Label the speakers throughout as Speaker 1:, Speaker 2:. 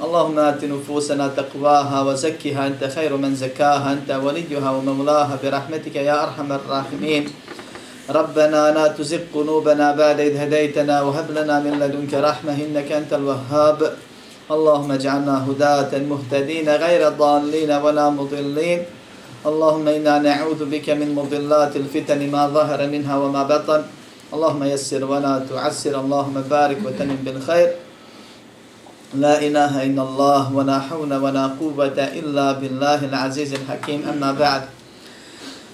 Speaker 1: اللهم آت نفوسنا تقواها وزكها أنت خير من زكاها أنت وليها ومولاها برحمتك يا أرحم الراحمين. ربنا لا تزغ قلوبنا بعد إذ هديتنا وهب لنا من لدنك رحمة إنك أنت الوهاب. اللهم اجعلنا هداة مهتدين غير ضالين ولا مضلين. اللهم إنا نعوذ بك من مضلات الفتن ما ظهر منها وما بطن. اللهم يسر ولا تعسر. اللهم بارك وتنم بالخير. لا إله إلا الله ولا حول ولا قوة إلا بالله العزيز الحكيم أما بعد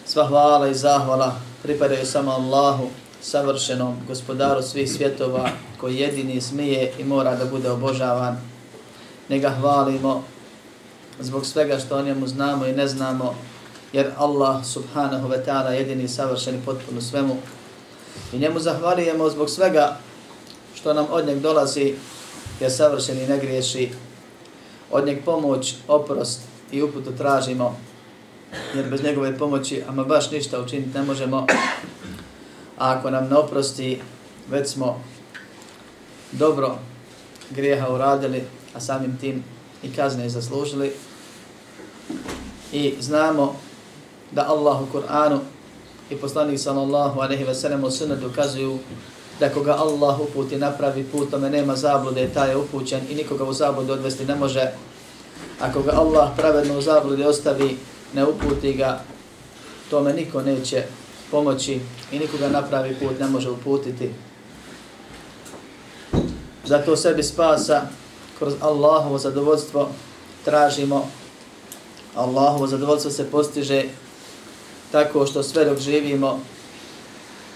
Speaker 1: Sva hvala i zahvala pripadaju samo Allahu, savršenom gospodaru svih svjetova, koji jedini smije i mora da bude obožavan. Nega hvalimo zbog svega što o njemu znamo i ne znamo, jer Allah subhanahu wa ta'ala jedini savršen i potpuno svemu. I njemu zahvalijemo zbog svega što nam od njeg dolazi je savršen i ne griješi. Od njeg pomoć, oprost i uputu tražimo, jer bez njegove pomoći, ama baš ništa učiniti ne možemo. A ako nam ne oprosti, već smo dobro grijeha uradili, a samim tim i kazne zaslužili. I znamo da Allah u Kur'anu i poslanik sallallahu alaihi ve sellem u sunnetu kazuju da koga Allah uputi napravi put, tome nema zablude, taj je upućen i nikoga u zablude odvesti ne može. Ako ga Allah pravedno u zablude ostavi, ne uputi ga, tome niko neće pomoći i nikoga napravi put ne može uputiti. Zato sebi spasa kroz Allahovo zadovoljstvo tražimo. Allahovo zadovoljstvo se postiže tako što sve dok živimo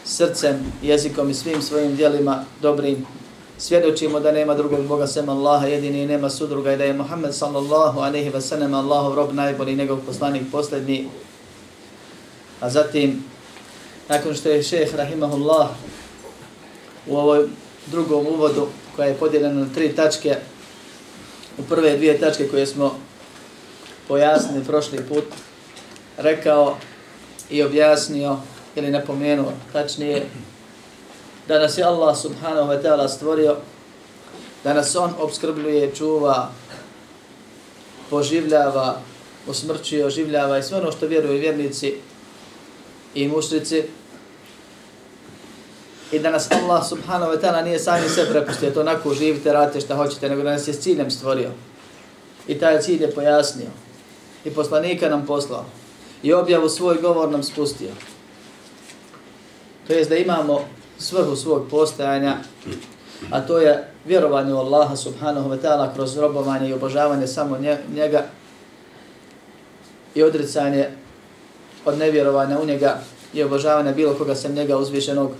Speaker 1: srcem, jezikom i svim svojim dijelima dobrim svjedočimo da nema drugog Boga sem Allaha jedini i nema sudruga i da je Muhammed sallallahu aleyhi ve sellem Allahov rob najbolji njegov poslanik posljednji. A zatim, nakon što je šeheh rahimahullah u ovoj drugom uvodu koja je podijeljena na tri tačke, u prve dvije tačke koje smo pojasnili prošli put, rekao i objasnio ili napomenuo, tačnije, da nas je Allah subhanahu wa ta'ala stvorio, da nas On obskrbljuje, čuva, poživljava, usmrćuje, oživljava i sve ono što vjeruju vjernici i mušrici. I da nas Allah subhanahu wa ta'ala nije sami sve prepustio, to onako živite, radite šta hoćete, nego da nas je s ciljem stvorio. I taj cilj je pojasnio. I poslanika nam poslao. I objavu svoj govor nam spustio. To jest da imamo svrhu svog postojanja, a to je vjerovanje u Allaha subhanahu wa ta'ala kroz robovanje i obožavanje samo njega i odricanje od nevjerovanja u njega i obožavanja bilo koga sem njega uzvišenog.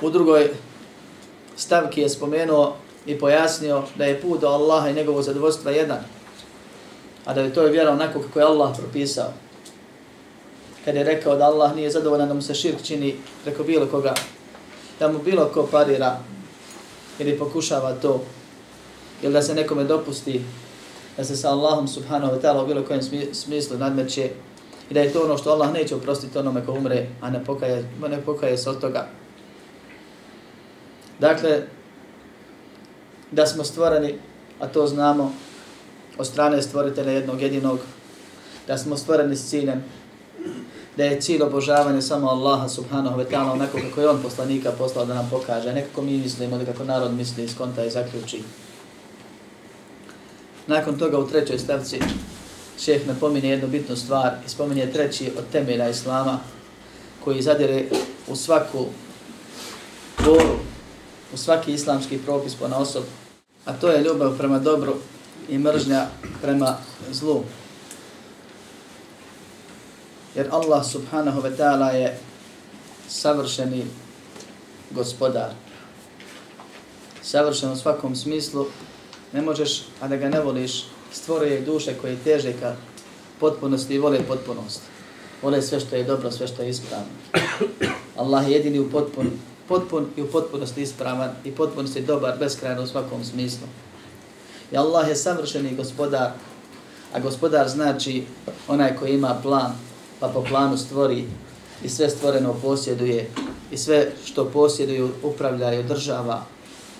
Speaker 1: U drugoj stavki je spomenuo i pojasnio da je put do Allaha i njegovog zadovoljstva jedan, a da je to vjera onako kako je Allah propisao kad je rekao da Allah nije zadovoljan da mu se širk čini preko bilo koga, da mu bilo ko parira ili pokušava to, ili da se nekome dopusti da se sa Allahom subhanahu wa ta'ala u bilo kojem smislu nadmeće i da je to ono što Allah neće oprostiti onome ko umre, a ne pokaje, ne pokaje se od toga. Dakle, da smo stvoreni, a to znamo, od strane stvoritelja jednog jedinog, da smo stvoreni s ciljem da je cilj obožavanja samo Allaha subhanahu wa ta'ala onako kako je on poslanika poslao da nam pokaže, nekako mi mislimo ili kako narod misli iz konta i zaključi. Nakon toga u trećoj stavci šeheh napominje jednu bitnu stvar i spominje treći od temelja Islama koji zadire u svaku boru, u svaki islamski propis po osob, a to je ljubav prema dobru i mržnja prema zlu jer Allah subhanahu wa ta'ala je savršeni gospodar. savršen u svakom smislu, ne možeš, a da ga ne voliš, stvoruje duše koje teže ka potpunosti i vole potpunost. Vole sve što je dobro, sve što je ispravno. Allah je jedini u potpun, potpun i u potpunosti ispravan i potpunosti dobar, beskrajno u svakom smislu. I Allah je savršeni gospodar, a gospodar znači onaj koji ima plan, pa po planu stvori i sve stvoreno posjeduje i sve što posjeduju upravlja i održava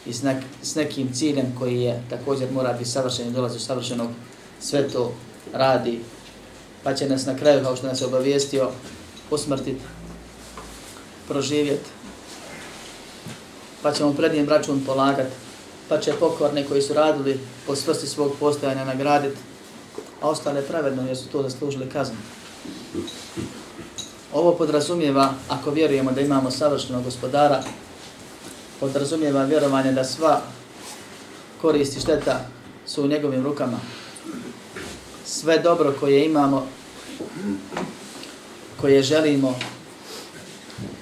Speaker 1: i s, nek, s nekim ciljem koji je također mora biti savršen i dolazi u savršenog, sve to radi. Pa će nas na kraju, kao što nas je obavijestio, usmrtiti, proživjeti. Pa ćemo pred njim račun polagati. Pa će pokorne koji su radili po svrsti svog postojanja nagraditi. A ostale pravedno jer su to zaslužili kaznu. Ovo podrazumijeva, ako vjerujemo da imamo savršenog gospodara, podrazumijeva vjerovanje da sva koristi šteta su u njegovim rukama. Sve dobro koje imamo, koje želimo,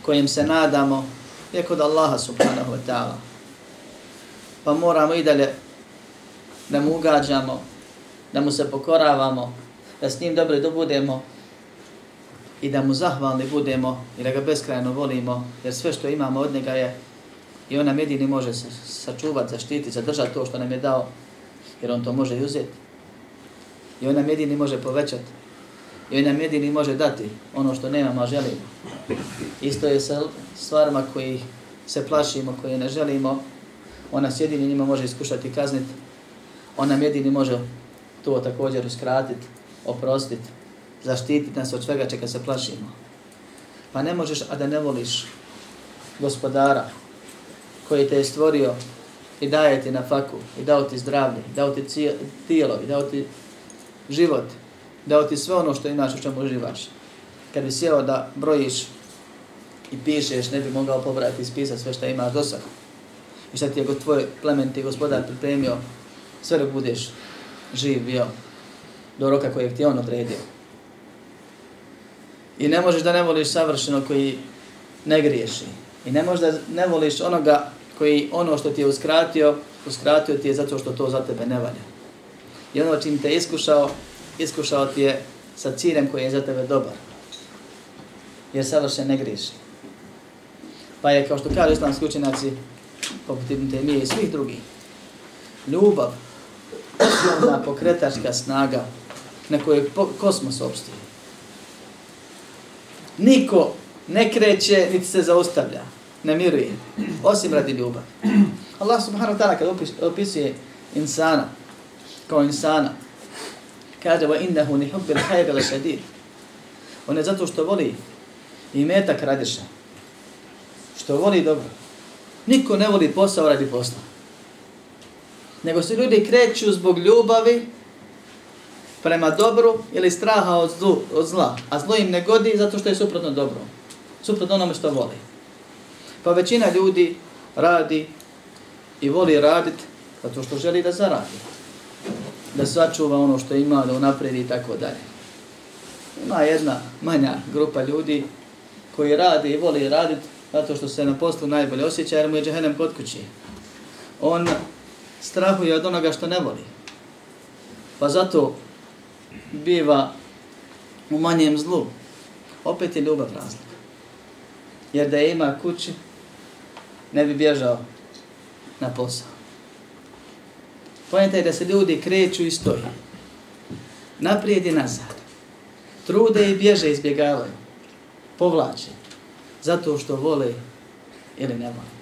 Speaker 1: kojim se nadamo, je kod Allaha subhanahu wa ta'ala. Pa moramo i dalje da mu ugađamo, da mu se pokoravamo, da s njim dobro dobudemo i da mu zahvalni budemo i da ga beskrajno volimo, jer sve što imamo od njega je i on nam jedini može sačuvati, zaštiti, zadržati to što nam je dao, jer on to može i uzeti. I on nam jedini može povećati. I on nam jedini može dati ono što nemamo, a želimo. Isto je sa stvarima koji se plašimo, koje ne želimo, on nas jedini njima može iskušati i kazniti. On nam jedini može to također uskratiti, oprostiti, zaštititi nas od svega čega se plašimo. Pa ne možeš, a da ne voliš gospodara, koji te je stvorio i daje ti na faku i dao ti zdravlje, dao ti tijelo i dao ti život, dao ti sve ono što imaš u čemu uživaš. Kad bi sjeo da brojiš i pišeš, ne bi mogao pobrati i spisati sve što imaš do sada. I šta ti je tvoj plementi gospodar pripremio sve da budeš živ bio do roka kojeg ti je on odredio. I ne možeš da ne voliš savršeno koji ne griješi. I ne možeš da ne voliš onoga koji ono što ti je uskratio, uskratio ti je zato što to za tebe ne valja. I ono čim te iskušao, iskušao ti je sa ciljem koji je za tebe dobar. Jer savršen ne griješi. Pa je, kao što kaže islamski učenjaci, poput Ibn Temije i svih drugih, ljubav, osnovna pokretačka snaga na kojoj kosmos obstoji. Niko ne kreće, niti se zaustavlja ne miruje, osim radi ljubavi. Allah subhanahu wa ta'ala kad opisuje insana, kao insana, kaže wa innahu ni hubbil khayr la shadid. On je zato što voli i metak radiša. Što voli dobro. Niko ne voli posao radi posla. Nego se ljudi kreću zbog ljubavi prema dobru ili straha od, zlu, od zla. A zlo im ne godi zato što je suprotno dobro. Suprotno onome što voli. Pa većina ljudi radi i voli raditi zato što želi da zaradi. Da sačuva ono što ima, da unapredi i tako dalje. Ima jedna manja grupa ljudi koji radi i voli raditi zato što se na poslu najbolje osjeća jer mu je džehennem kod kući. On strahuje od onoga što ne voli. Pa zato biva u manjem zlu. Opet je ljubav razlika. Jer da je ima kući, ne bi bježao na posao. Pojenta je da se ljudi kreću i stoji. Naprijed i nazad. Trude i bježe izbjegavaju. Povlače. Zato što vole ili ne vole.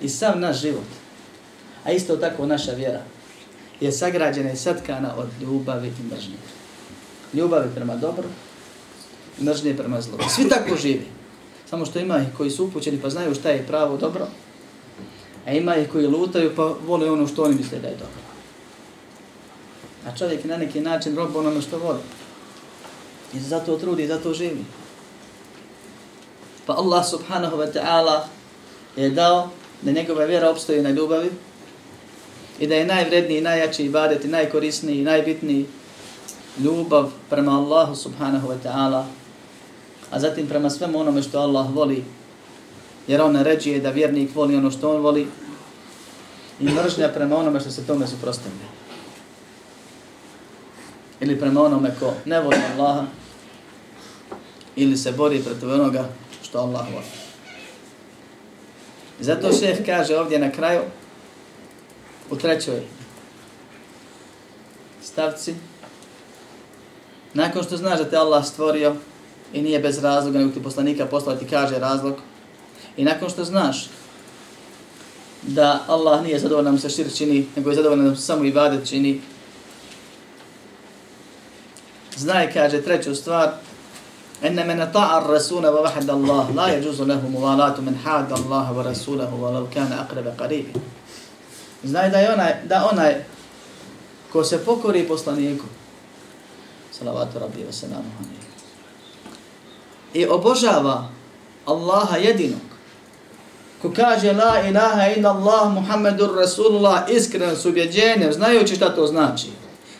Speaker 1: I sam naš život, a isto tako naša vjera, je sagrađena i satkana od ljubavi i mržnje. Ljubavi prema dobru mržnje prema zlu. Svi tako živi. Samo što ima ih koji su upućeni pa znaju šta je pravo dobro, a ima ih koji lutaju pa vole ono što oni misle da je dobro. A čovjek na neki način rob onome što voli. I zato trudi, zato živi. Pa Allah subhanahu wa ta'ala je dao da njegova vjera obstoji na ljubavi i da je najvredniji, najjači ibadet i najkorisniji i najbitniji ljubav prema Allahu subhanahu wa ta'ala a zatim prema svemu onome što Allah voli, jer on naređuje da vjernik voli ono što on voli i mržnja prema onome što se tome suprostavlja. Ili prema onome ko ne voli Allaha, ili se bori protiv onoga što Allah voli. Zato šef kaže ovdje na kraju, u trećoj. Stavci, nakon što znaš da te Allah stvorio i nije bez razloga, nego ti poslanika poslao ti kaže razlog, i nakon što znaš da Allah nije zadovoljan sa šir čini, nego je zadovoljan samo i vadet čini, znaj, kaže, treću stvar, enne men ta'a rasuna wa vahada Allah, la je džuzu lehu muvalatu men hada Allah wa rasulahu wa lau kana akrebe qaribi. Znaj da je onaj, da onaj ko se pokori poslaniku, salavatu rabbi wa salamu i obožava Allaha jedinog, ko kaže la ilaha illa Allah Muhammedur Rasulullah iskreno s ubjeđenjem, znajući šta to znači,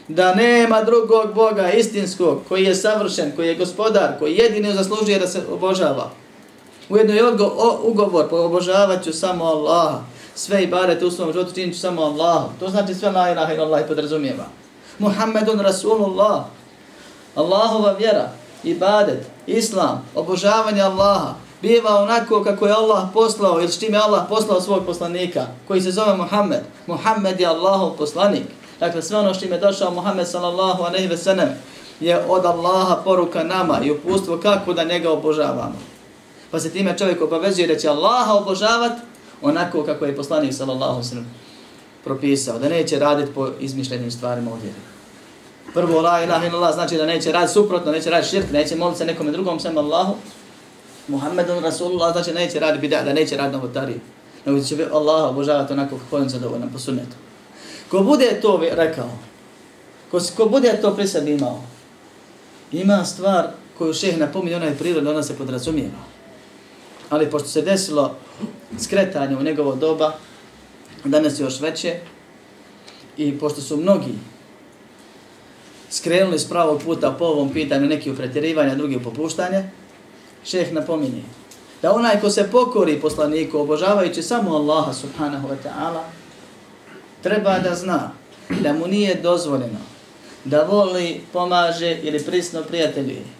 Speaker 1: da nema drugog Boga istinskog koji je savršen, koji je gospodar, koji jedini zaslužuje da se obožava. Ujedno je odgo, ugovor, obožavat ću samo Allaha. Sve i barete u svom životu činit ću samo Allahom. To znači sve la ilaha ila Allah i podrazumijeva. Muhammedun Rasulullah. Allahova vjera, ibadet, islam, obožavanje Allaha, biva onako kako je Allah poslao ili s čim je Allah poslao svog poslanika, koji se zove Muhammed. Muhammed je Allahov poslanik. Dakle, sve ono što im je došao Muhammed sallallahu aleyhi ve sellem je od Allaha poruka nama i upustvo kako da njega obožavamo. Pa se time čovjek obavezuje da će Allaha obožavati onako kako je poslanik sallallahu sallam propisao, da neće raditi po izmišljenim stvarima od vjeri. Prvo, la ilaha illallah znači da neće raditi suprotno, neće raditi širk, neće moliti se nekome drugom sem Allahu. Muhammedun Rasulullah znači neće raditi bida, da neće raditi novotariju. Nego će Allah obožavati onako kako on zadovoljan po sunnetu. Ko bude to rekao, ko, ko bude to pri sebi imao, ima stvar koju šeh napominje, ona je prirodna, ona se podrazumijeva. Ali pošto se desilo skretanje u njegovo doba, danas je još veće, i pošto su mnogi skrenuli s pravog puta po ovom pitanju, neki u pretjerivanje, drugi u popuštanje, šeh napominje da onaj ko se pokori poslaniku, obožavajući samo Allaha subhanahu wa ta'ala, treba da zna da mu nije dozvoljeno da voli, pomaže ili prisno prijateljuje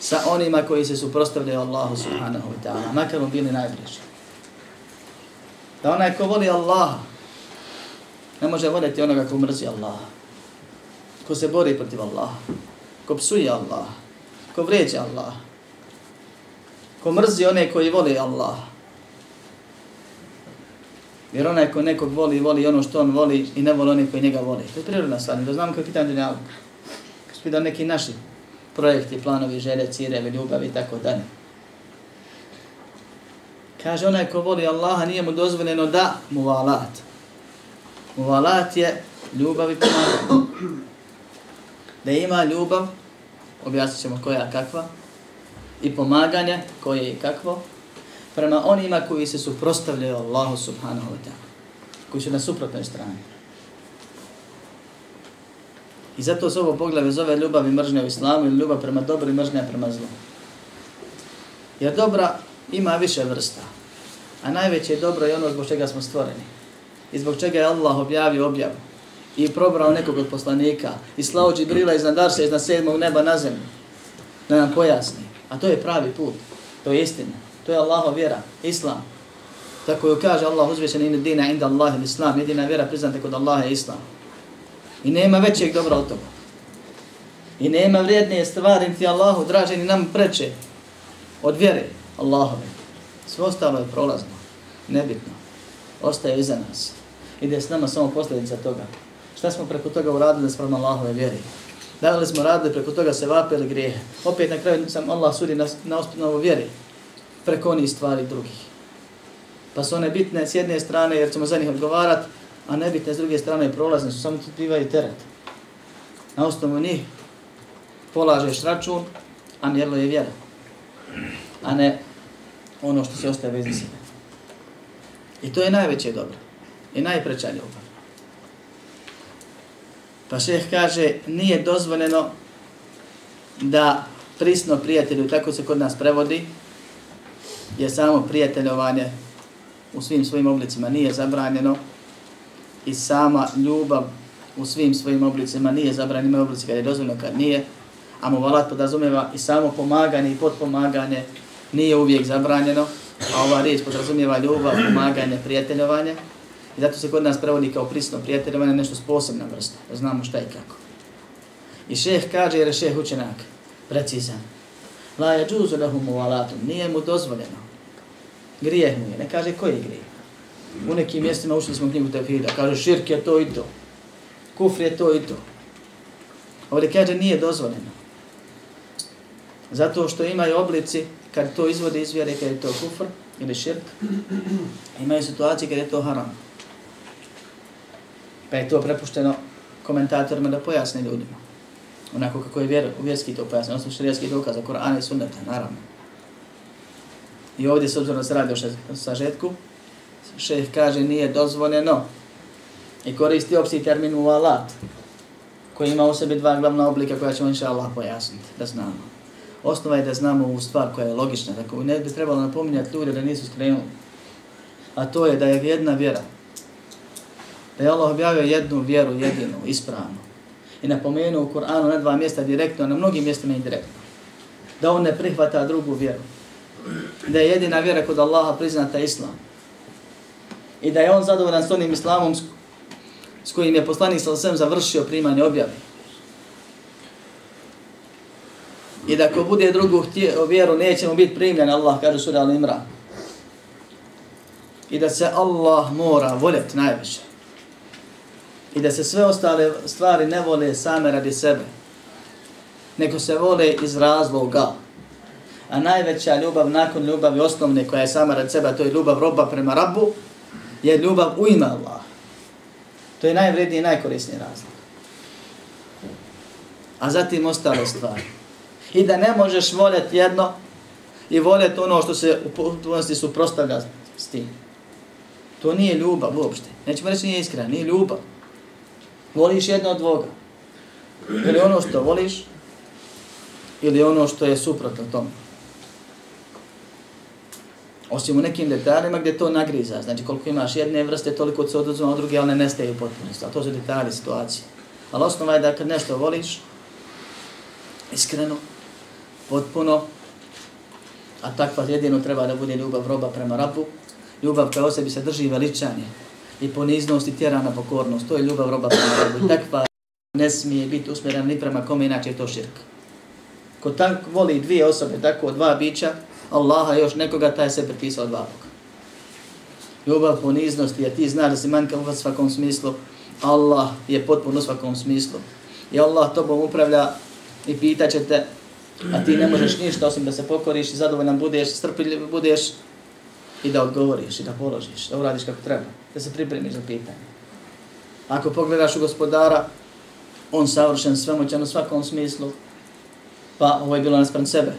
Speaker 1: sa onima koji se suprostavljaju Allahu subhanahu wa ta'ala, makar mu bili najbliži. Da onaj ko voli Allaha, ne može voljeti onoga ko mrzi Allaha, ko se bori protiv Allaha, ko psuje Allaha, ko vređa Allaha, ko mrzi one koji voli Allaha, Jer onaj ko nekog voli, voli ono što on voli i ne voli one koji njega voli. To je prirodna stvar, da znam kako je pitanje dunjavka. Kad su neki naši projekti, planovi, želje, cirevi, ljubavi i tako dalje. Kaže onaj ko voli Allaha nije mu dozvoljeno da mu valat. Mu valat je ljubav i pomaganje. Da ima ljubav, objasnit ćemo koja kakva, i pomaganje koje i kakvo, prema onima koji se suprostavljaju Allahu subhanahu wa ta'ala, koji su na suprotnoj strani. I zato se ovo poglave zove ljubav i mržnja u islamu ili ljubav prema dobru i mržnja prema zlu. Jer dobra ima više vrsta, a najveće dobro je ono zbog čega smo stvoreni. I zbog čega je Allah objavio objavu i probrao nekog od poslanika i slao Džibrila iznad Arša, iznad sedmog neba na zemlju, da nam pojasni. A to je pravi put, to je istina. To je Allahov vjera, Islam. Tako ju kaže Allah uzvišen in dina inda Allah Islam. Jedina vjera priznata kod Allaha je Islam. I nema većeg dobra od toga. I nema vrijedne stvari ti Allahu draže ni nam preče od vjere Allahove. Sve ostalo je prolazno, nebitno. Ostaje iza nas. Ide s nama samo posljedica toga. Šta smo preko toga uradili sprem Allahove vjeri? Da li smo radili preko toga se vapili grijehe? Opet na kraju sam Allah sudi na, na osnovu vjeri preko onih stvari drugih. Pa su one bitne s jedne strane jer ćemo za njih odgovarati, a nebitne s druge strane prolazne su, samo ti bivaju teret. Na osnovu njih polažeš račun, a mjerlo je vjera. A ne ono što se ostaje bez sebe. I to je najveće dobro. I najpreća ljubav. Pa šeh kaže, nije dozvoljeno da prisno prijatelju, tako se kod nas prevodi, je samo prijateljovanje u svim svojim oblicima nije zabranjeno, i sama ljubav u svim svojim oblicima nije zabranjena, ima oblici kad je dozvoljeno, kad nije, a muvalat podrazumijeva i samo pomaganje i potpomaganje nije uvijek zabranjeno, a ova riječ podrazumijeva ljubav, pomaganje, prijateljovanje. I zato se kod nas prevodi kao prisno prijateljovanje nešto s posebna vrsta, da znamo šta i kako. I šeh kaže, jer je šeh učenak, precizan, la je džuzu lehu muvalatum, nije mu dozvoljeno. Grijeh mu je, ne kaže koji je grijeh. U nekim mjestima ušli smo knjigu tevhida. kaže širk je to i to, kufr je to i to. Ovdje kaže nije dozvoljeno. Zato što imaju oblici kad to izvode iz vjere, kad je to kufr ili širk, imaju situacije kad je to haram. Pa je to prepušteno komentatorima da pojasne ljudima. Onako kako je vjer, vjerski to pojasne, odnosno širijaski dokaz za Korana i Sunneta, naravno. I ovdje s obzirom da se radi o sažetku, šeh kaže nije dozvoljeno i koristi opći termin muvalat koji ima u sebi dva glavna oblika koja ćemo inša Allah pojasniti, da znamo osnova je da znamo ovu stvar koja je logična, da ne bi trebalo napominjati ljude da nisu skrenuli. A to je da je jedna vjera. Da je Allah objavio jednu vjeru, jedinu, ispravnu. I napomenuo u Kur'anu na dva mjesta direktno, na mnogim mjestima indirektno. Da on ne prihvata drugu vjeru. Da je jedina vjera kod Allaha priznata islam. I da je on zadovoljan s onim islamom s kojim je poslanik sa završio primanje objave. I da ko bude drugu htio, vjeru, nećemo biti primljen, Allah kaže sura Al-Imran. I da se Allah mora voljeti najviše. I da se sve ostale stvari ne vole same radi sebe. Neko se vole iz razloga. A najveća ljubav nakon ljubavi osnovne koja je sama radi sebe, to je ljubav roba prema rabu, je ljubav u ime Allah. To je najvredniji i najkorisniji razlog. A zatim ostale stvari i da ne možeš voljeti jedno i voljeti ono što se u potpunosti suprostavlja s tim. To nije ljubav uopšte. Nećemo reći nije iskra, nije ljubav. Voliš jedno od dvoga. Ili ono što voliš, ili ono što je suprotno tomu. Osim u nekim detaljima gdje to nagriza. Znači koliko imaš jedne vrste, toliko se oduzima od druge, ali ne nestaje u potpunosti. A to su detalje situacije. Ali osnova je da kad nešto voliš, iskreno, potpuno, a takva jedino treba da bude ljubav roba prema rabu, ljubav koja o sebi se drži veličanje i poniznost i tjera na pokornost, to je ljubav roba prema rabu. I takva ne smije biti usmjerena ni prema kome, inače je to širk. Ko tak voli dvije osobe, tako dva bića, Allaha još nekoga, taj se pripisao dva Boga. Ljubav poniznosti, jer ti znaš da si manjka u svakom smislu, Allah je potpuno u svakom smislu. I Allah tobom upravlja i pitaće te a ti ne možeš ništa osim da se pokoriš i zadovoljan budeš, strpljiv budeš i da odgovoriš i da položiš, da uradiš kako treba, da se pripremiš za pitanje. Ako pogledaš u gospodara, on savršen, svemoćan u svakom smislu, pa ovo je bilo naspram sebe.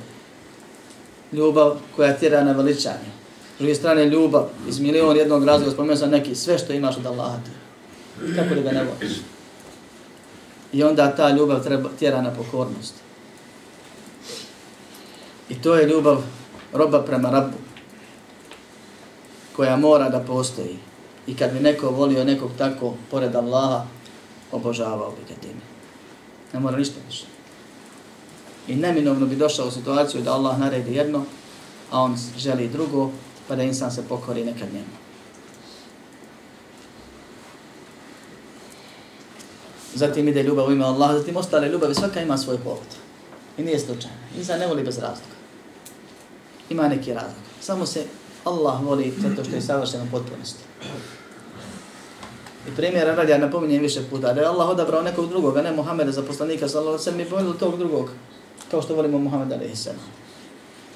Speaker 1: Ljubav koja tjera na veličanje. S druge strane, ljubav iz milion jednog razloga, spomenuo sam neki, sve što imaš od Allaha ti. Kako da ga ne voliš? I onda ta ljubav treba, tjera na pokornost. I to je ljubav roba prema rabu, koja mora da postoji. I kad bi neko volio nekog tako, pored Allaha, obožavao bi ga time. Ne mora ništa više. I neminovno bi došao u situaciju da Allah naredi jedno, a on želi drugo, pa da insan se pokori nekad njemu. Zatim ide ljubav u ime Allaha, zatim ostale ljubavi, svaka ima svoj povod. I nije slučajno. Insan ne voli bez razloga ima neki razlog. Samo se Allah voli zato što je savršeno potpunosti. I primjer radi, ja napominjem više puta, da je Allah odabrao nekog drugoga, ne Muhammeda za poslanika, sallallahu sallam, mi volili tog drugog, kao što volimo Muhammed a.s.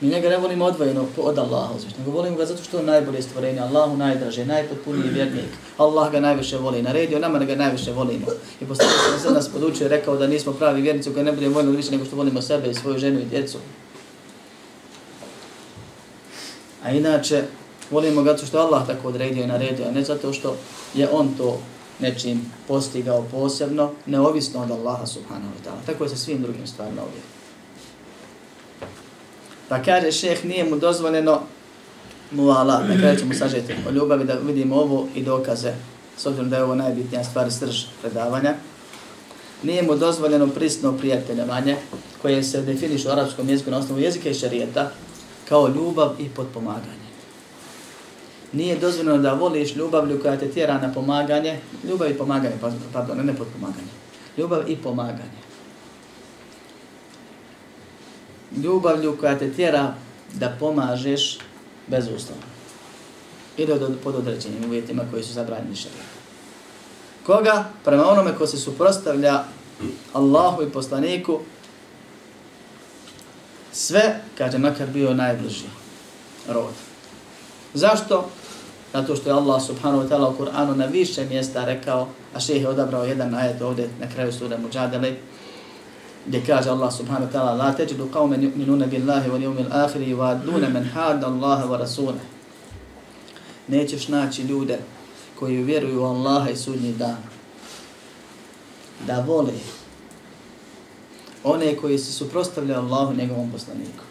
Speaker 1: Mi njega ne volimo odvojeno od Allaha, uzviš, nego volimo ga zato što je najbolje stvorenje, Allahu najdraže, najpotpuniji vjernik, Allah ga najviše voli, naredio nama da ga najviše volimo. I poslanik sam se nas podučio rekao da nismo pravi vjernici koji ne budemo voljeli više nego što volimo sebe i svoju ženu i djecu. A inače, volimo ga zato što Allah tako odredio i naredio, a ne zato što je on to nečim postigao posebno, neovisno od Allaha subhanahu wa ta'ala. Tako je sa svim drugim stvarima ovdje. Pa kaže šeh, nije mu dozvoljeno muvala, na kraju ćemo sažeti o ljubavi da vidimo ovo i dokaze s obzirom da je ovo najbitnija stvar srž predavanja, nije mu dozvoljeno prisno prijateljevanje koje se definiše u arapskom jeziku na osnovu jezika i šarijeta kao ljubav i potpomaganje. Nije dozvoljeno da voliš ljubavlju koja te tjera na pomaganje, ljubav i pomaganje, pa, pardon, ne potpomaganje, ljubav i pomaganje. Ljubavlju koja te tjera da pomažeš bez uslova. I Ili pod određenim uvjetima koji su zabranjeni šarijetom. Koga? Prema onome ko se suprostavlja Allahu i poslaniku sve, kaže, makar bio najbliži rod. Zašto? Zato što je Allah subhanahu wa ta'ala u Kur'anu na više mjesta rekao, a šeheh je odabrao jedan ajet ovdje na kraju sura Mujadele, gdje kaže Allah subhanahu wa ta'ala La teđidu qawmen yu'minuna billahi wal yawmil akhiri wa duna man hada Allaha wa rasule. Nećeš naći ljude koji vjeruju u Allaha i sudnji dan. Da vole one koji se suprostavljaju Allahu i njegovom poslaniku.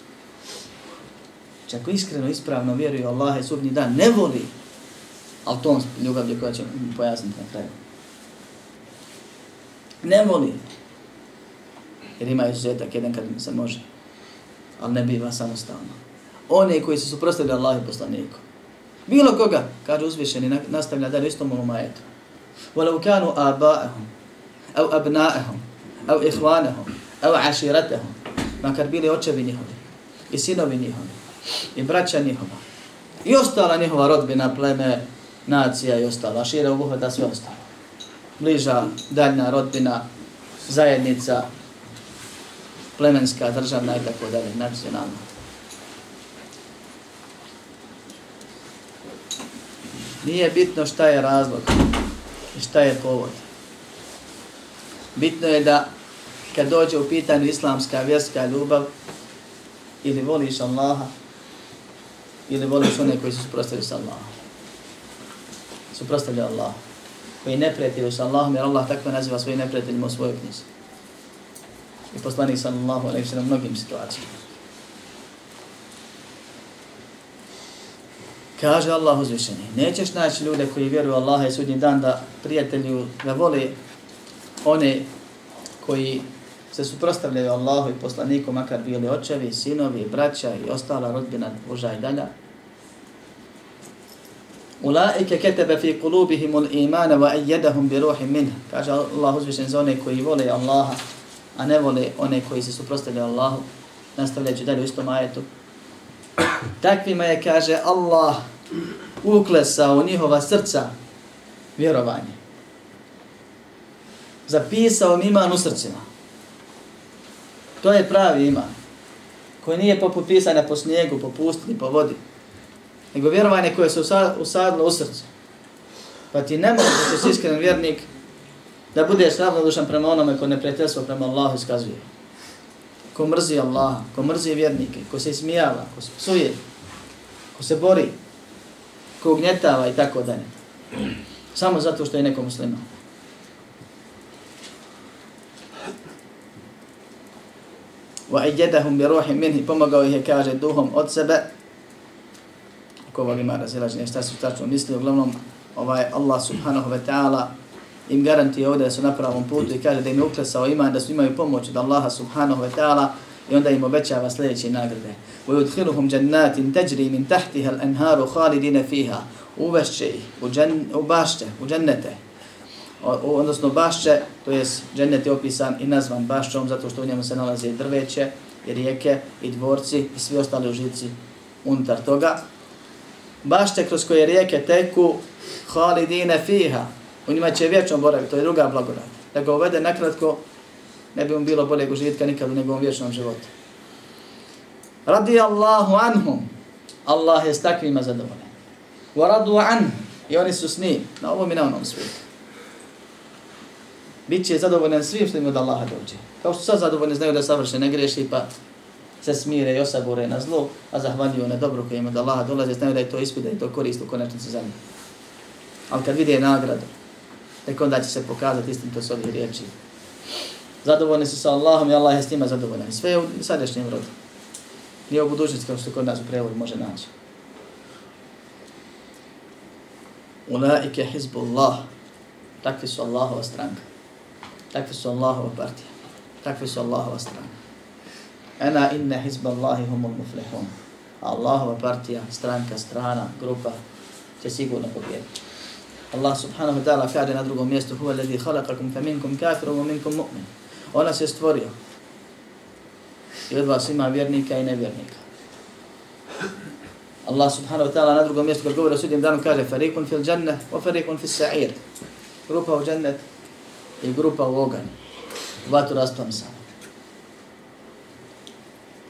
Speaker 1: čak ako iskreno, ispravno vjeruju Allaha i sudnji dan, ne voli, ali to on ljubavlje koja će pojasniti na kraju. Ne voli, jer ima izuzetak jedan kad se može, ali ne biva samostalno. One koji se suprostavljaju Allahu i poslaniku. Bilo koga, kaže uzvišeni, nastavlja dalje istom ovom ajetu. وَلَوْ كَانُوا آبَاءَهُمْ أَوْ أَبْنَاءَهُمْ أَوْ إِخْوَانَهُمْ أَوْ عَشِيرَتَهُمْ Makar bili očevi njihovi, i sinovi njihovi, i braća njihova, i ostala njihova rodbina, pleme, nacija i ostala, šire obuhvata sve ostalo. Bliža, daljna rodbina, zajednica, plemenska, državna i tako dalje, nacionalna. Nije bitno šta je razlog i šta je povod. Bitno je da kad dođe u pitanju islamska vjerska ljubav ili voliš Allaha ili voliš one koji su suprostavili sa Allahom. Suprostavili Allah. Koji ne prijatelju sa Allahom jer Allah tako naziva svoje neprijateljima u svojoj knjizi. I poslanik sallallahu alaihi sallam mnogim situacijama. Kaže Allah uzvišeni, nećeš naći ljude koji vjeruju Allaha i sudnji dan da prijatelju, da vole one koji se suprostavljaju Allahu i poslaniku, makar bili očevi, sinovi, braća i ostala rodbina, uža i dalja. Ulaike ketebe fi kulubihimul imana wa ejedahum bi ruhim minha. Kaže Allah uzvišen za one koji vole Allaha, a ne vole one koji se suprostavljaju Allahu. Nastavljajući dalje u istom ajetu. Takvima je, kaže Allah, uklesao njihova srca vjerovanje. Zapisao im iman u srcima. To je pravi iman. Koji nije poput pisanja po snijegu, po pustini, po vodi. Nego vjerovanje koje se usadilo u srcu. Pa ti ne možeš da si iskren vjernik da bude ravnodušan prema onome ko neprijateljstvo prema Allahu iskazuje. Ko mrzi Allaha, ko mrzi vjernike, ko se ismijava, ko se psuje, ko se bori, ko ugnjetava i tako dalje. Samo zato što je neko musliman. Wa ayyadahum bi ruhin minhi pomagao ih je kaže duhom od sebe. Ko ovog ima razilaženje šta su tačno misli, uglavnom ovaj Allah subhanahu wa ta'ala im garantije ovdje da su na pravom putu i kaže da im je uklesao iman, da su imaju pomoć od Allaha subhanahu wa ta'ala i onda im obećava sljedeće nagrade. وَيُدْخِلُهُمْ جَنَّاتٍ تَجْرِي مِنْ تَحْتِهَا الْأَنْهَارُ خَالِدِينَ فِيهَا Uvešće ih u, džen, u bašće, u džennete. O, odnosno bašće, to je džennet je opisan i nazvan bašćom zato što u njemu se nalaze drveće, i rijeke, i dvorci i svi ostali užici unutar toga. Bašće kroz koje rijeke teku halidine fiha, u njima će vječno boraviti, to je druga blagodat. Da ga uvede nakratko, ne bi mu bilo boljeg užitka nikad u njegovom vječnom životu. Radi Allahu anhum, Allah je s takvima zadovoljen. Wa radu an, i oni su s njim, na ovom i na onom svijetu. Biće zadovoljen svim što im od Allaha dođe. Kao što sad zadovoljni znaju da savrše, ne greši, pa se smire i osabore na zlo, a zahvaljuju na dobro koje im od Allaha dolaze, znaju da je to ispit, da je to korist u konačnici za njih. Ali kad vide nagradu, tek onda će se pokazati istinitost ovih riječi. Zadovoljni su sa Allahom i Allah je s njima zadovoljan. Sve je u sadašnjem rodu. Nije u budućnosti kao što kod nas u prevodu može naći. Ulaike hizbullah. Takvi su Allahova stranka. Takvi su Allahova partija. Takvi su Allahova stranka. Ena inne hizballahi humul muflihun. Allahova partija, stranka, strana, grupa će sigurno pobjediti. Allah subhanahu wa ta'ala kaže na drugom mjestu huwa alladhi khalaqakum faminkum kafirun wa minkum mu'min. Ona se stvorio. I od vas ima vjernika i nevjernika. Allah subhanahu wa ta'ala na drugom mjestu kad govori o sudjem danu kaže farikun fil jannah wa farikun fil sa'ir. Grupa u džennet i grupa u oganj. Vatru rasplamsana.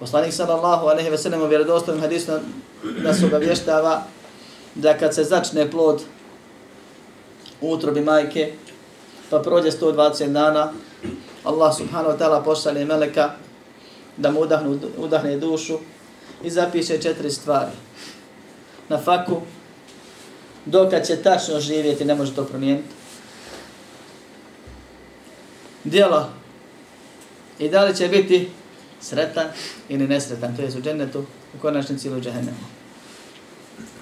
Speaker 1: Poslanik sallallahu alejhi ve sellem u vjerodostojnom hadisu nas obavještava da kad se začne plod utrobi majke, pa prođe 120 dana, Allah subhanahu wa ta'ala pošalje meleka da mu udahnu, udahne dušu i zapiše četiri stvari. Na faku, dokad će tačno živjeti, ne može to promijeniti. Djela I da li će biti sretan ili nesretan, to je u džennetu, u konačnici ili u džahennemu.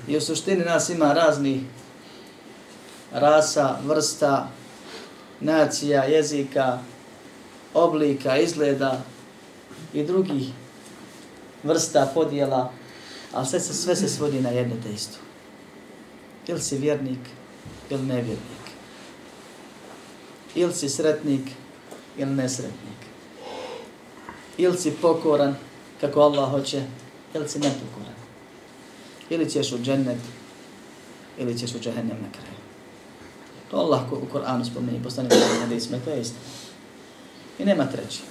Speaker 1: I u suštini nas ima razni rasa, vrsta, nacija, jezika, oblika, izgleda i drugih vrsta podjela, ali sve se, sve se svodi na jedno te isto. Ili si vjernik, ili nevjernik. Ili si sretnik, ili nesretnik. Ili si pokoran, kako Allah hoće, ili si nepokoran. Ili ćeš u džennet, ili ćeš u džahennem na kraju. To Allah u Koranu spomeni, postane u hadisme, to je isto. I nema treći.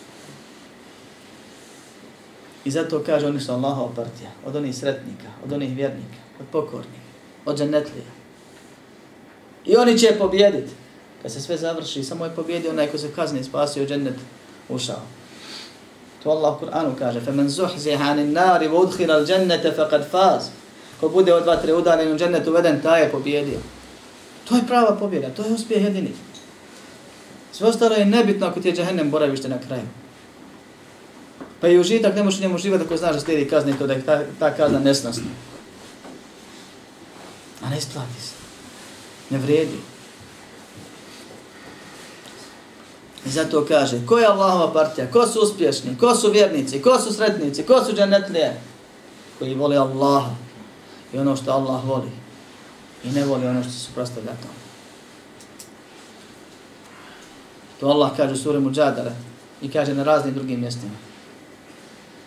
Speaker 1: I zato kaže oni su Allahova partija, od onih sretnika, od onih vjernika, od pokornika, od džennetlija. I oni će pobjediti. Kad se sve završi, samo je pobjedio onaj ko se kazni i spasio džennet, ušao. To Allah u Kur'anu kaže, فَمَنْ زُحْزِهَ عَنِ النَّارِ وَُدْخِلَ الْجَنَّةَ فَقَدْ فَازِ Ko bude od vatre udaljen u džennet uveden, taj je pobjedio. To je prava pobjeda, to je uspjeh jedini. Sve ostalo je nebitno ako ti je džahennem boravište na kraju. Pa i užitak ne možeš njemu živati ako znaš da slijedi kazne to da je ta, ta kazna nesnosna. A ne isplati se. Ne vrijedi. I zato kaže, ko je Allahova partija, ko su uspješni, ko su vjernici, ko su sretnici, ko su džanetlije, koji vole Allaha i ono što Allah voli i ne voli ono što se suprostavlja tomu. To Allah kaže u suri Mujadara i kaže na raznim drugim mjestima.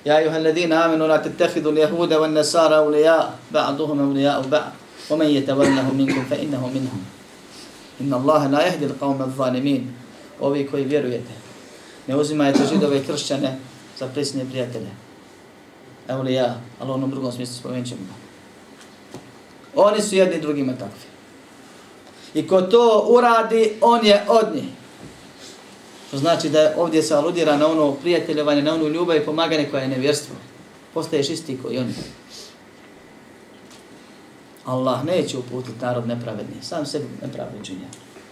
Speaker 1: Ja ayuha alladhina amanu la tattakhidhu al-yahuda wan-nasara awliya ba'duhum awliya ba'd wa man yatawallahum minkum fa innahu minhum. Inna Allaha la yahdi al-qawma adh-dhalimin. Ovi koji vjerujete, ne uzimajte židove i kršćane za prisne prijatelje. Awliya, ali u onom drugom smislu spomenut ćemo Oni su jedni drugima takvi. I ko to uradi, on je od njih. To znači da ovdje se aludira na ono prijateljevanje, na onu ljubav i pomaganje koja je nevjerstvo. Postaješ isti koji oni. Allah neće uputiti narod nepravedni. Sam sebi nepravedni činja.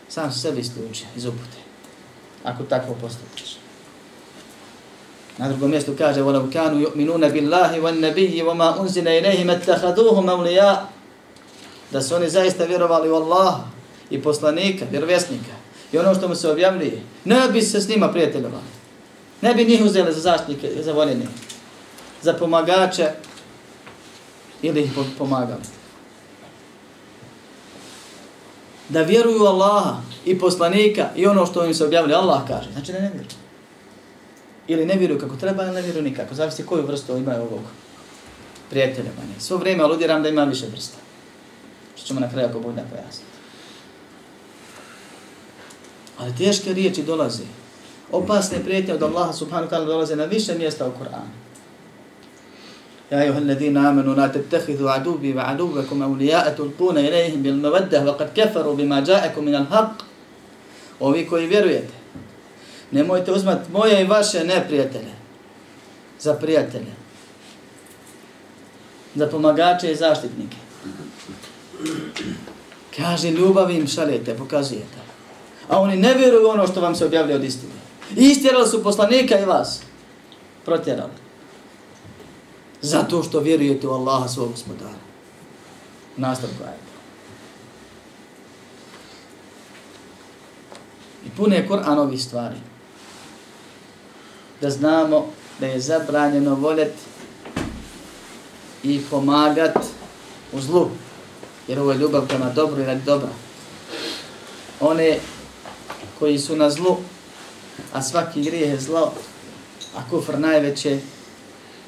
Speaker 1: Sam sebi istuče iz upute. Ako tako postupiš. Na drugom mjestu kaže وَلَوْ كَانُوا يُؤْمِنُونَ بِاللَّهِ وَالنَّبِيِّ وَمَا أُنزِلَ إِلَيْهِمَ اتَّخَذُوهُمْ أَوْلِيَا Da su oni zaista vjerovali u Allaha i poslanika, vjerovjesnika, i ono što mu se objavljuje, ne bi se s njima prijateljovali. Ne bi njih uzeli za zaštitnike, za voljene, za pomagače ili ih pomagali. Da vjeruju Allaha i poslanika i ono što im se objavljuje, Allah kaže. Znači ne, ne vjeruju. Ili ne vjeruju kako treba, ili ne vjeruju nikako. Zavisi koju vrstu imaju ovog prijateljovanja. Svo vrijeme aludiram da ima više vrsta. Što ćemo na kraju ako bude pojasniti. Ali teške riječi dolaze. Opasne prijetnje od Allaha subhanahu wa ta'ala dolaze na više mjesta u Kur'anu. Ja ayuha alladhina amanu la tattakhidhu adubi wa adubakum awliya'a tulquna ilayhim bil mawaddah wa qad kafaru bima ja'akum min al haqq. Ovi koji vjerujete, nemojte uzmat moje i vaše neprijatelje za prijatelje, za pomagače i zaštitnike. Kaže, ljubav im šaljete, pokazujete a oni ne vjeruju ono što vam se objavlja od istine. I istjerali su poslanika i vas. Protjerali. Zato što vjerujete u Allaha svog gospodara. Nastavku ajde. pune Kur'an ovih stvari. Da znamo da je zabranjeno voljeti i pomagati u zlu. Jer ovo je ljubav prema dobru i radi dobra. One koji su na zlu, a svaki grijeh je zlo, a kufr najveće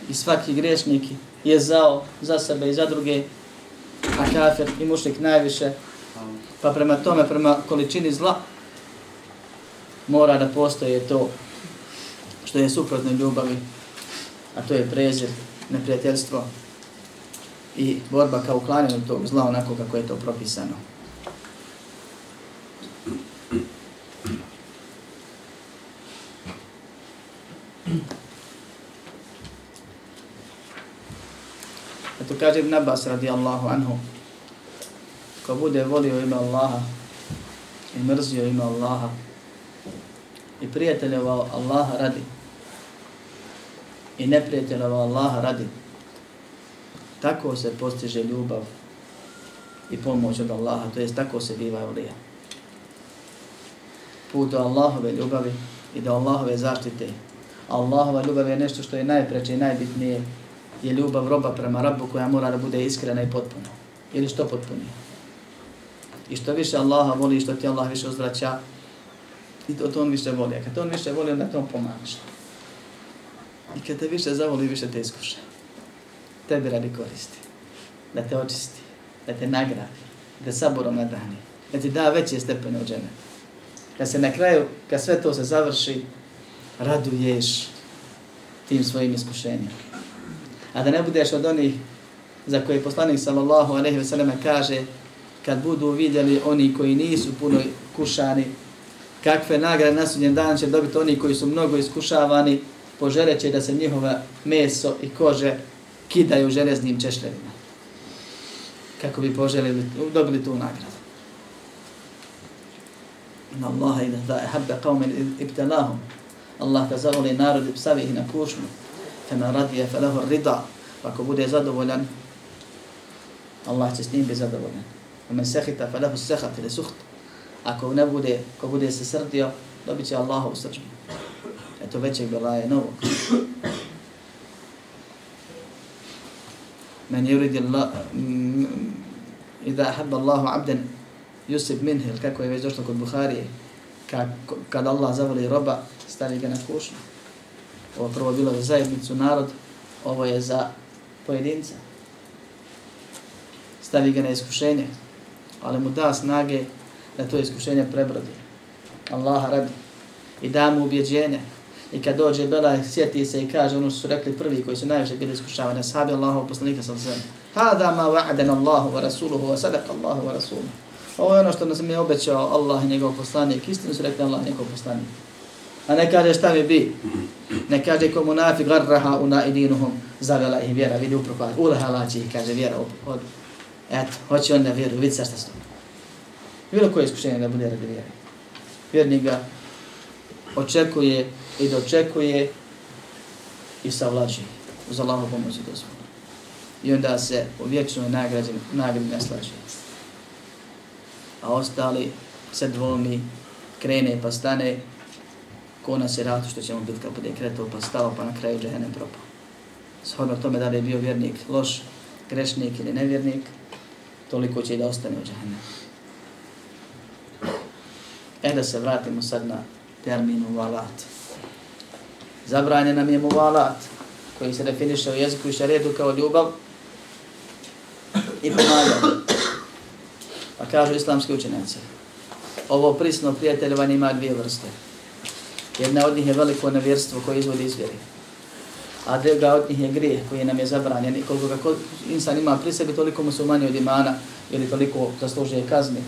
Speaker 1: i svaki grešnik je zao za sebe i za druge, a kafir i mušnik najviše, pa prema tome, prema količini zla, mora da postoje to što je suprotno ljubavi, a to je prezir, neprijateljstvo i borba kao uklanjanje tog zla onako kako je to propisano. Eto kaže Ibn Abbas radijallahu anhu, ko bude volio ime Allaha i mrzio ime Allaha i prijateljevao Allaha radi i neprijateljevao Allaha radi, tako se postiže ljubav i pomoć od Allaha, to jest tako se biva evlija. Put do Allahove ljubavi i do Allahove zaštite. Allahova ljubav je nešto što je najpreće i najbitnije, je ljubav roba prema rabu koja mora da bude iskrena i potpuna. Ili što potpunije. I što više Allaha voli, što ti Allah više uzvraća, i to, to on više voli. A kad on više voli, onda to on pomaže. I kad te više zavoli, više te iskuša. Tebi radi koristi. Da te očisti. Da te nagradi. Da saborom nadani. Da ti da veće stepene u džene. Kad se na kraju, kad sve to se završi, raduješ tim svojim iskušenjima. A da ne budeš od onih za koje poslanik sallallahu alejhi ve selleme kaže kad budu vidjeli oni koji nisu puno kušani kakve nagrade na sudnjem danu će dobiti oni koji su mnogo iskušavani poželeće da se njihova meso i kože kidaju železnim češljevima. Kako bi poželjeli, dobili tu nagradu. Inna Allaha idha da ehabbe qawmen ibtelahum. Allah da zavoli narodi psavih na kušnu. Fema radije fe lehu rida. Ako bude zadovoljan, Allah će s njim biti zadovoljan. Fema sehita fe lehu sehat ili suht. Ako ne bude, ko bude se srdio, dobit će Allahovu srđbu. Eto većeg bila je novog. Men yuridi Allah, idha habba Allahu abden yusib minhu kako je već došlo kod Buharije, kad Allah zavoli roba, stavi ga na kušnju. Ovo prvo bilo za zajednicu, narod, ovo je za pojedinca. Stavi ga na iskušenje, ali mu da snage da to iskušenje prebrodi. Allaha radi i da mu ubjeđenje. I kad dođe Bela, sjeti se i kaže ono što su rekli prvi koji su najviše bili iskušavani, sahabi Allahu poslanika sa sve. Hada ma wa'adan Allahu wa rasuluhu wa sadaqa Allahu wa rasuluhu. Ovo je ono što nas mi je obećao Allah i njegov poslanik. Istinu su rekli Allah i njegov poslanik. A ne kaže šta mi bi. Ne kaže ko munafi garraha una idinuhum zavela ih vjera. Vidi upropad. Ulaha će ih kaže vjera. Od, Eto, hoće on da vjeru, vidi sa šta stoji. Bilo koje iskušenje da bude radi vjeri. Vjernik ga očekuje i dočekuje i savlači uz Allahu pomoć i dozvolu. I onda se u vječnoj nagradi, nagradi naslaži. A ostali se dvomi, krene pa stane, ko nas je ratu što ćemo biti kad bude kretao pa stao pa na kraju džehennem propao. Shodno tome da li je bio vjernik loš, grešnik ili nevjernik, toliko će i da ostane u džahennemu. E da se vratimo sad na termin valat. Zabranjen nam je muvalat, koji se definiše u jeziku i šaredu kao ljubav i pomaganje. Pa kažu islamski učenjaci. Ovo prisno prijateljovanje ima dvije vrste. Jedna od njih je veliko nevjerstvo koje izvodi iz vjeri a druga od njih je grijeh koji nam je zabranjen. I koliko ga insan ima pri sebi, toliko mu se umanji od imana ili toliko zaslužuje kazni.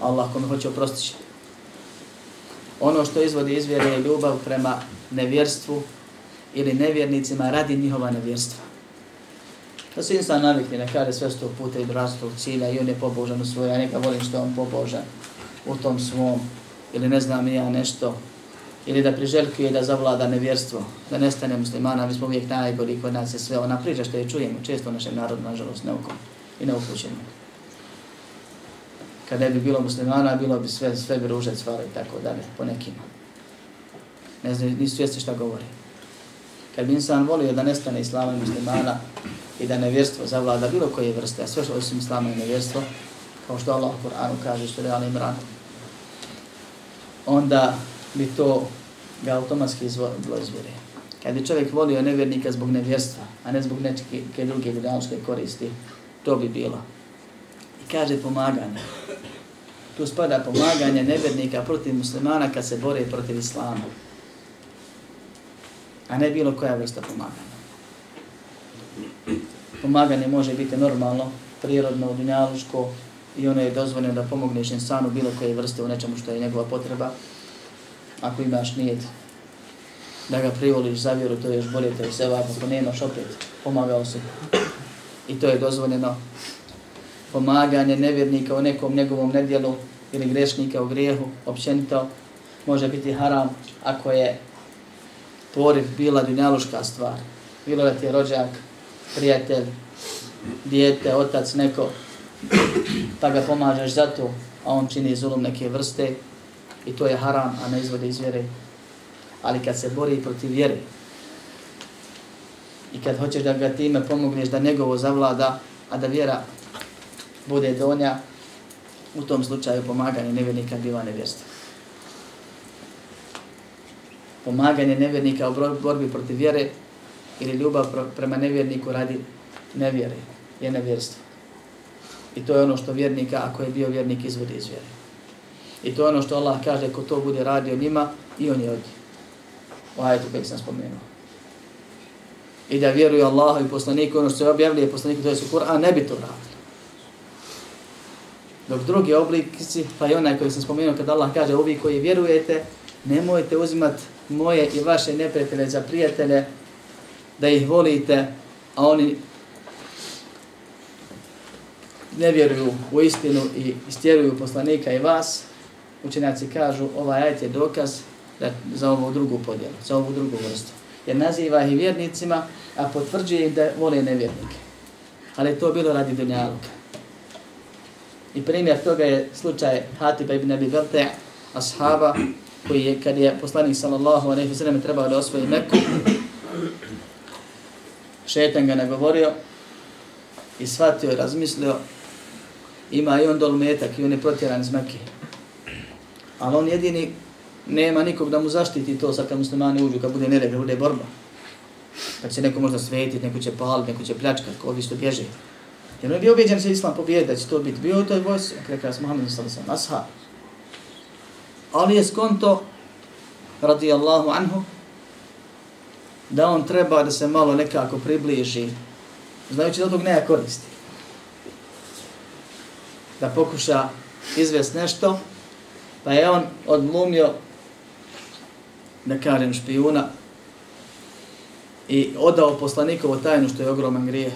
Speaker 1: Allah kome hoće oprostići. Ono što izvodi izvjere je ljubav prema nevjerstvu ili nevjernicima radi njihova nevjerstva. Da se insan navikne, ne kaže sve sto puta i razlog cilja i on je pobožan u svoj, ja neka volim što on pobožan u tom svom ili ne znam ja nešto, ili da priželjkuje da zavlada nevjerstvo, da nestane muslimana, mi smo uvijek najbolji kod nas je sve ona priča što je čujemo često u našem narodu, nažalost, neukom i neupućenom. kad ne bi bilo muslimana, bilo bi sve, sve bi ruže cvalo i tako dalje, po nekima. Ne znaju, nisu svjesni šta govori. Kad bi insan volio da nestane islama i muslimana i da nevjerstvo zavlada bilo koje vrste, a sve što osim islama i nevjerstvo, kao što Allah u Kur'anu kaže, što je Ali Imran, onda bi to ga automatski bilo izvjeri. Kad bi čovjek volio nevjernika zbog nevjerstva, a ne zbog nečeke druge dunjaloške koristi, to bi bilo. I kaže pomaganje. Tu spada pomaganje nevjernika protiv muslimana kad se bore protiv islama. A ne bilo koja vrsta pomaganja. Pomaganje može biti normalno, prirodno, dunjaluško i ono je dozvoljeno da pomogneš insanu bilo koje vrste u nečemu što je njegova potreba. Ako imaš nijed da ga privoliš za vjeru, to je još bolje, to je seba, ako nemaš opet, pomagao si. I to je dozvoljeno. Pomaganje nevjernika u nekom njegovom nedjelu ili grešnika u grijehu, općenito, može biti haram ako je poriv bila dunjaluška stvar. Bilo da ti je rođak, prijatelj, dijete, otac, neko, pa ga pomažeš za to, a on čini zulum neke vrste i to je haram, a ne izvode iz vjere. Ali kad se bori protiv vjere i kad hoćeš da ga time pomogneš da njegovo zavlada, a da vjera bude donja, u tom slučaju pomaganje nevjernika biva nevjerstva. Pomaganje nevjernika u borbi protiv vjere ili ljubav prema nevjerniku radi nevjere, je nevjerstvo. I to je ono što vjernika, ako je bio vjernik, izvodi iz vjere. I to je ono što Allah kaže, ko to bude radio njima, i on je od u ajetu koji sam spomenuo. I da vjeruju Allahu i poslaniku, ono što se objavljuje poslaniku, to je su Kur'an, ne bi to radili. Dok drugi oblici, pa i onaj koji sam spomenuo, kad Allah kaže, ovi koji vjerujete, nemojte uzimati moje i vaše neprijatelje za prijatelje, da ih volite, a oni ne vjeruju u istinu i istjeruju poslanika i vas, učenjaci kažu ovaj ajet je dokaz da, za ovu drugu podjelu, za ovu drugu vrstu. Jer naziva ih vjernicima, a potvrđuje ih da vole nevjernike. Ali to bilo radi dunjaluka. I primjer toga je slučaj Hatiba ibn Abi Velte, ashaba, koji je, kad je poslanik sallallahu alaihi wa sallam trebao da osvoji Meku, šetan ga nagovorio i shvatio i razmislio ima i on dol metak i on je protjeran iz Mekke. Ali on jedini nema nikog da mu zaštiti to sad kad muslimani uđu, kad bude nered, kad bude borba. Pa će neko možda svetiti, neko će paliti, neko će pljačkati, ko ovi što bježe. Jer on je bio ubeđen da će islam pobjeda, da će to biti. Bio to je vojs, rekao je Muhammed sallam, ashab. Ali je skonto, radijallahu anhu, da on treba da se malo nekako približi, znajući da tog nema koristi da pokuša izvest nešto, pa je on odlumio, da kažem, špijuna i odao poslanikovo tajnu, što je ogroman grije.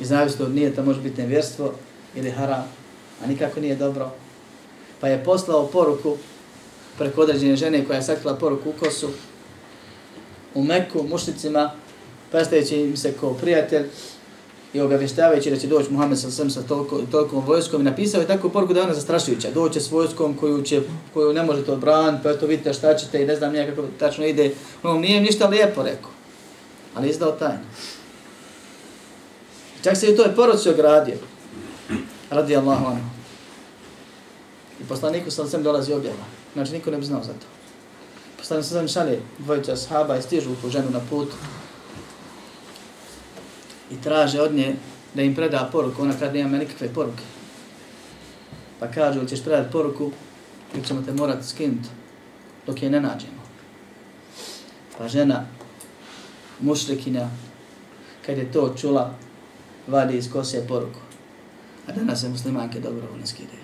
Speaker 1: I zavisno od nijeta može biti nevjerstvo ili haram, a nikako nije dobro. Pa je poslao poruku preko određene žene koja je sakrila poruku u kosu u Meku mušnicima, predstavljajući im se kao prijatelj, i obavještavajući da će doći Muhammed sa svem sa toliko, tolikom vojskom i napisao je takvu poruku da je ona zastrašujuća. Doće s vojskom koju, će, koju ne možete odbraniti, pa to vidite šta ćete i ne znam nije kako tačno ide. No, nije ništa lijepo rekao, ali izdao tajnu. Čak se i to je poruci ogradio. Radi Allahu anhu. I poslaniku sam sem dolazi objava. Znači niko ne bi znao za to. Poslanik sam šalje dvojica sahaba i stižu u ženu na put i traže od nje da im preda poruku, ona kad nema nikakve poruke. Pa kažu, ćeš predati poruku, ili ćemo te morati skinuti dok je ne nađemo. Pa žena, mušrikinja, kad je to čula, vadi iz kose poruku. A danas se muslimanke dobro ne skidaju.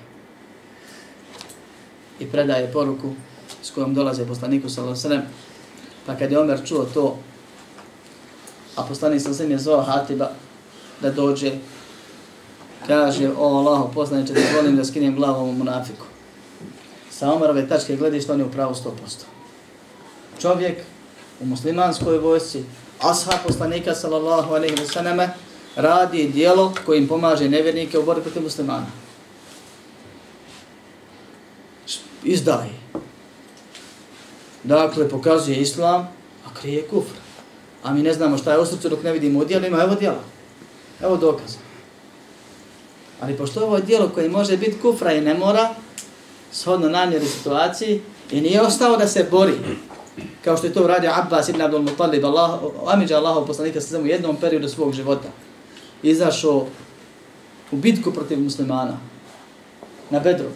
Speaker 1: I predaje poruku s kojom dolaze poslaniku sallallahu Pa kad je Omer čuo to, a poslanik sallallahu svim je zvao Hatiba da dođe, kaže, o Allah, poslaniče, da volim da skinem glavu ovom munafiku. Sa Omerove tačke gledišta on je u pravu 100%. Čovjek u muslimanskoj vojsci, asha poslanika sallallahu alaihi wa sallame, radi dijelo kojim pomaže nevjernike u borbi protiv muslimana. Izdaje. Dakle, pokazuje islam, a krije kufr. A mi ne znamo šta je u srcu dok ne vidimo u dijelima, evo dijela. Evo dokaz. Ali pošto ovo je dijelo koje može biti kufra i ne mora, shodno namjeri situaciji, i nije ostao da se bori, kao što je to uradio Abbas ibn Abdul Muttalib, Allah, Amidža Allahov poslanika sa u jednom periodu svog života. Izašao u bitku protiv muslimana na Bedru,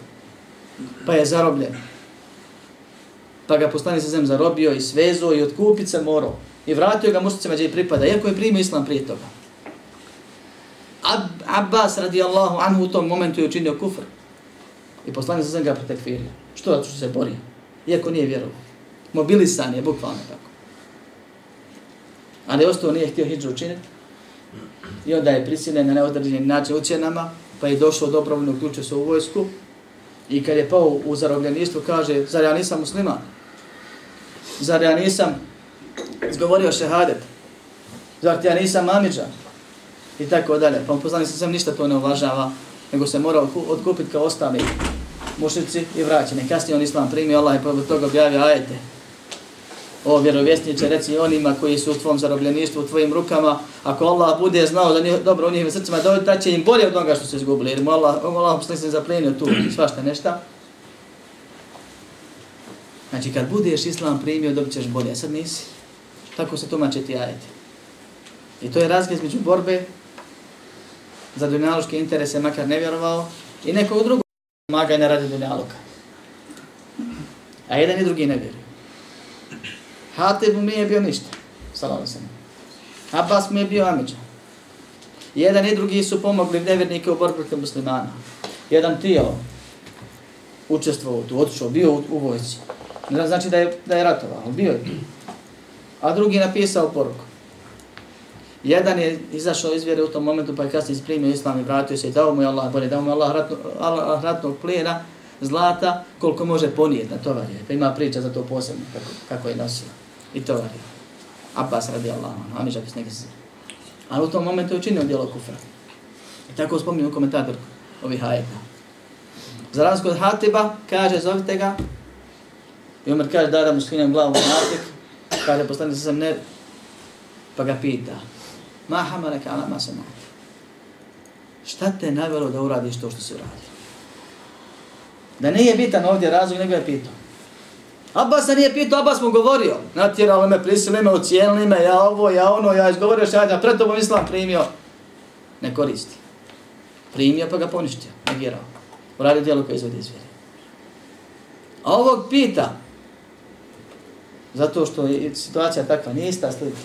Speaker 1: pa je zarobljen. Pa ga poslanik sa zem zarobio i svezo i otkupit se morao. I vratio ga muslicima gdje pripada, iako je primio islam prije toga. Ab Abbas radijallahu anhu u tom momentu je učinio kufr. I poslanik sa zem ga pretekfirio. Što da se bori? Iako nije vjerovao. Mobilisan je, bukvalno tako. Ali ostao nije htio hijđu učiniti. I onda je prisiljen na neodređeni način ucijenama, pa je došao dobrovoljno, uključio se u vojsku. I kad je pao u zarobljeništvu, kaže, zar ja nisam musliman? Zar ja nisam izgovorio šehadet? Zar ti ja nisam mamiđa? I tako dalje. Pa upoznali se sam ništa to ne uvažava, nego se mora odkupiti kao ostali mušici i vraćeni. Kasnije on islam primio Allah i pobog toga objavio ajete. O vjerovjesniče, reci onima koji su u tvom zarobljeništvu, u tvojim rukama, ako Allah bude znao da njih, dobro u njihovim srcima, da, da će im bolje od onoga što su izgubili. Jer mu Allah, Allah se zaplenio tu svašta nešta. Znači, kad budeš islam primio, dobit ćeš bolje. A sad nisi. Tako se tumače ti ajeti. I to je razgled između borbe za dunjaloške interese, makar ne vjerovao, i nekog drugog pomaganja radi dunjaluka. A jedan i drugi ne vjeruju. Hatib mu nije bio ništa. Salam sam. Abbas mu je bio Amidža. Jedan i drugi su pomogli nevjernike u borbi protiv muslimana. Jedan tijelo učestvovao tu, otišao, bio u, u vojci. Ne znači da je, da je ratovao, bio je tu. A drugi napisao poruku. Jedan je izašao iz vjere u tom momentu, pa je kasnije isprimio islam i vratio se i dao mu je Allah, bolje, dao mu je Allah ratno, Allah ratnog plijena, zlata, koliko može ponijeti na tovarije. Pa ima priča za to posebno, kako, kako je nosio. I tovarije. Abbas radi Allah, Amiša pis neke se. Ali u tom momentu je učinio djelo kufra. I tako spominju komentator ovih ajeta. Za razliku od Hatiba, kaže, zovite ga. I Umar kaže, da da mu skinem glavu na natik. Kaže, postani se sam ne. Pa ga pita, Ma hamalaka ala ma sama. Šta te navjelo da uradiš to što si uradio? Da nije bitan ovdje razlog, nego je pitao. Abbas nije pitao, Abbas mu govorio. Natjerali me, prisili me, ucijenili me, ja ovo, ja ono, ja izgovorio što ja pred tobom islam primio. Ne koristi. Primio pa ga poništio, negirao. Uradio dijelo koje izvodi izvjeri. A ovog pita, zato što je situacija takva, nije ista slika.